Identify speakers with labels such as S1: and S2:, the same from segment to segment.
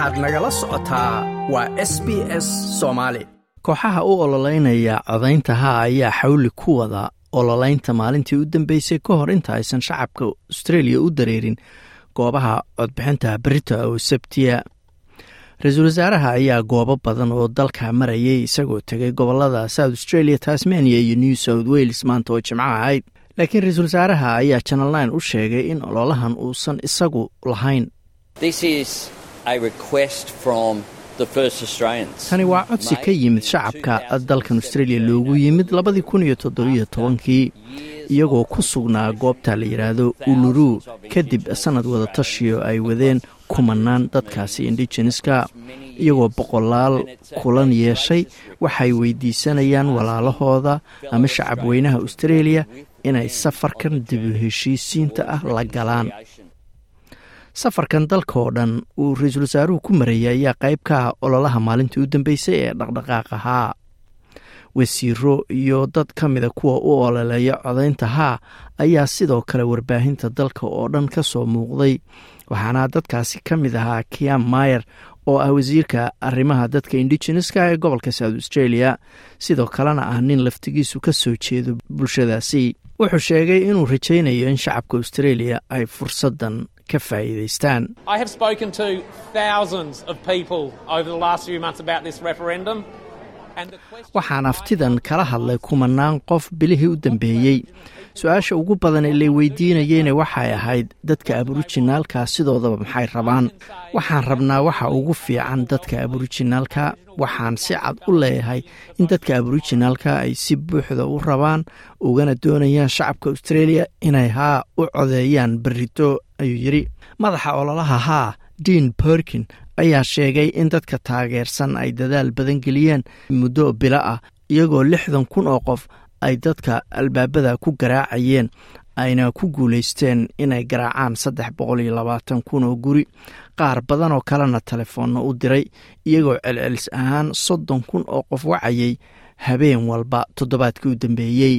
S1: waxaad nagala socotaa waa s b s soomaali
S2: kooxaha u ololeynaya codaynta haa ayaa xawli ku wada ololeynta maalintii u dambeysay ka hor inta aysan shacabka australia u dareerin goobaha codbixinta berita oo sabtiya ra'iisul wasaaraha ayaa goobo badan oo dalka marayay isagoo tegay gobollada south australia tasmania iyo new south wales maanta oo jimco ahayd. Laakiin ra'iisul wasaaraha ayaa channel nine u sheegay in ololahan uusan isagu lahayn tani waa codsi ka yimid shacabka dalkan australia loogu yimid labadii kun iyo toddobiyo tobankii iyagoo ku sugnaa goobta la yidhaahdo uluru. Kadib sannad wadatashiyo ay wadeen kumanaan dadkaasi indigeneska iyagoo boqolaal kulan yeeshay. Waxay weydiisanayaan walaalahooda ama shacab weynaha australia inay safarkan dibu heshiisiinta ah la galaan safarkan dalka oo dhan uu ra'iisul wasaaruhu ku marayay ayaa qayb ka ah ololaha maalintii u dambeysay ee dhaqdhaqaaq ahaa wasiiro iyo dad ka mida kuwa u ololeeya codaynta haa ayaa sidoo kale warbaahinta dalka oo dhan ka soo muuqday waxaana dadkaasi ka mid ahaa kiam mayer oo ah wasiirka arrimaha dadka indigeneska ee gobolka south australia. Sidoo kalena ah nin laftigiisu ka soo jeedo bulshadaasi. Wuxuu sheegay inuu rajaynayo in shacabka australia ay fursaddan ka faa'iidaystaan waxaan aftidan kala hadlay kumanaan qof bilihii u dambeeyey. Su'aasha ugu badan ee lay weydiinayeyna waxay ahayd dadka aborijinaalka sidoodaba maxay rabaan? Waxaan rabnaa waxa ugu fiican dadka aborijinaalka waxaan si cad u leeyahay in dadka aborijinaalka ay si buuxda u rabaan ugana doonayaan shacabka australia inay haa u codeeyaan berito ayuu yidhi. Madaxa ololaha haa dean berkin ayaa sheegay in dadka taageersan ay dadaal badan geliyeen muddo bilo ah iyagoo lixdan kun oo qof ay dadka albaabada ku garaacayeen ayna ku guulaysteen inay garaacaan saddex boqol iyo labaatan kun oo guri. Qaar badan oo kalena telefoonna u diray iyagoo celcelis ahaan soddon kun oo qof wacayay habeen walba toddobaadkii u dambeeyey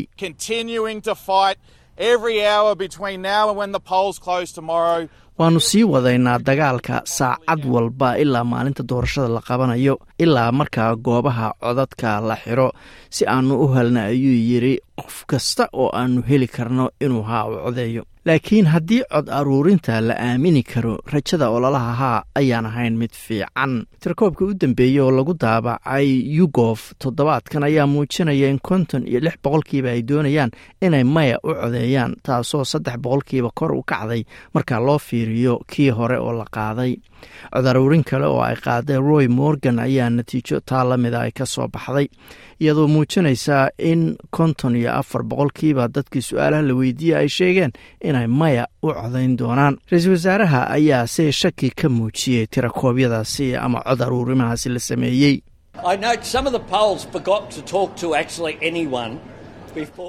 S2: every hour between now and when the polls close tomorrow, waannu sii wadaynaa dagaalka saacad walba ilaa maalinta doorashada la qabanayo ilaa markaa goobaha codadka la xiro. Si aannu u helna ayuu yidhi qof kasta oo aannu heli karno inuu haa u codeeyo. Laakiin haddii cod aruurinta la aamini karo rajada ololaha haa ayaan ahayn mid fiican. Tirkoobka u dambeeyey oo lagu daabacay yugof toddobaadkan ayaa muujinaya in konton iyo lix boqolkiiba ay doonayaan inay maya u codeeyaan taasoo saddex boqolkiiba kor u kacday marka loo fiiriyo kii hore oo la qaaday. Cod aruurin kale oo ay qaaday roy morgan ayaa natiijo taa la mida ay ka soo baxday iyadoo muujinaysaa in konton iyo afar boqolkiiba dadkii su'aalaha la weydiiyey ay sheegeen inay maya u codayn doonaan. Ra'iisul wasaaraha ayaa se shaki ka muujiyey tirakoobyadaasi ama cod aruurimahaasi la sameeyey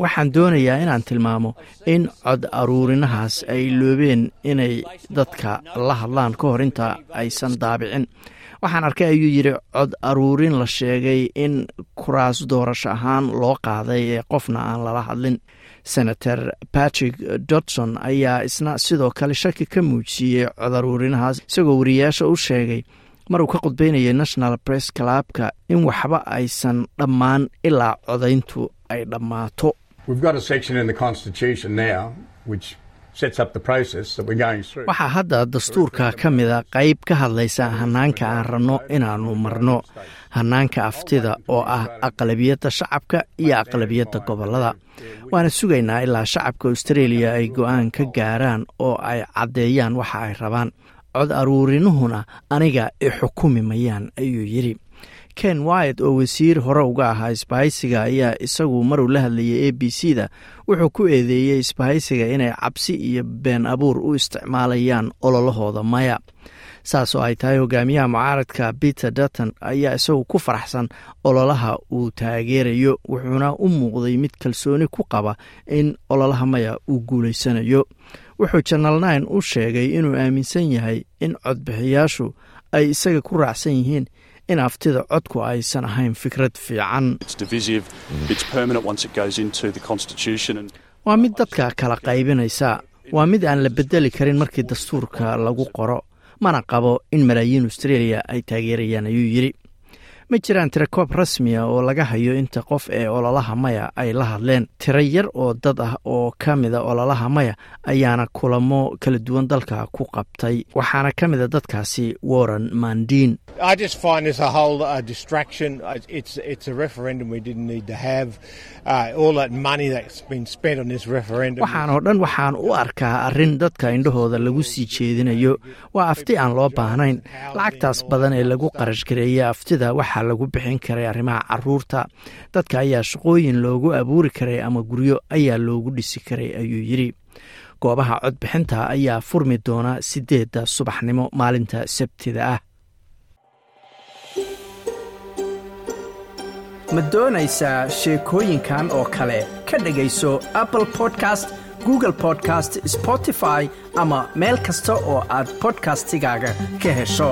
S2: waxaan doonayaa inaan tilmaamo in cod aruurinahaas ay loobeen inay dadka la hadlaan ka hor inta aysan daabicin. Waxaan arkay ayuu yidhi cod aruurin la sheegay in kuraas doorasho ahaan loo qaaday ee qofna aan lala hadlin. Senator patrick dodson ayaa isna sidoo kale shaki ka muujiyey cod aruurinahaas isagoo wariyaasha u sheegay maruu ka qudbeynayay national press clubka in waxba aysan dhammaan ilaa codayntu ay dhammaato. Waxaa hadda dastuurka ka mida qayb ka hadlaysa hanaanka aan rabno inaannu marno. Hanaanka aftida oo ah aqlabiyadda shacabka iyo aqlabiyadda gobollada. Waana sugaynaa ilaa shacabka australia ay go'aan ka gaaraan oo ay caddeeyaan waxa ay rabaan. Cod aruurinuhuna aniga i xukumi mayaan ayuu yidhi ken wyat oo wasiir hore uga ahaa isbahaysiga ayaa isagu maruu la hadlayay a b c da wuxuu ku eedeeyey isbahaysiga inay cabsi iyo been abuur u isticmaalayaan ololahooda maya. Saas oo ay tahay hogaamiyaha mucaaradka peter dutton ayaa isagu ku faraxsan ololaha uu taageerayo wuxuuna u muuqday mid kalsooni ku qaba in ololaha maya uu guulaysanayo wuxuu janal nine u sheegay inuu aaminsan yahay in codbixiyaashu ay isaga ku raacsan yihiin in aftida codku aysan ahayn fikrad fiican. Waa mid dadka kala qaybinaysa. Waa mid aan la bedeli karin markii dastuurka lagu qoro mana qabo in malaayiin australia ay taageerayaan ayuu yidhi ma jiraan tirakoob rasmiya oo laga hayo inta qof ee ololaha maya ay la hadleen. Tiro yar oo dad ah oo ka mida ololaha maya ayaana kulamo kala duwan dalka ku qabtay. Waxaana ka mida dadkaasi warren mandin. Waxaan oo dhan waxaan u arkaa arrin dadka indhahooda lagu sii jeedinayo. Waa afti aan loo baahnayn. Lacagtaas badan ee lagu qarash gareeya aftida waxaa lagu bixin karay arrimaha carruurta. Dadka ayaa shaqooyin loogu abuuri karay ama guryo ayaa loogu dhisi karay ayuu yidhi. Goobaha codbixinta ayaa furmi doona sideedda subaxnimo maalinta sabtida ah.
S1: Ma doonaysaa sheekooyinkan oo kale? Ka dhegayso apple podcast google podcast spotify ama meel kasta oo aad bodkastigaaga ka hesho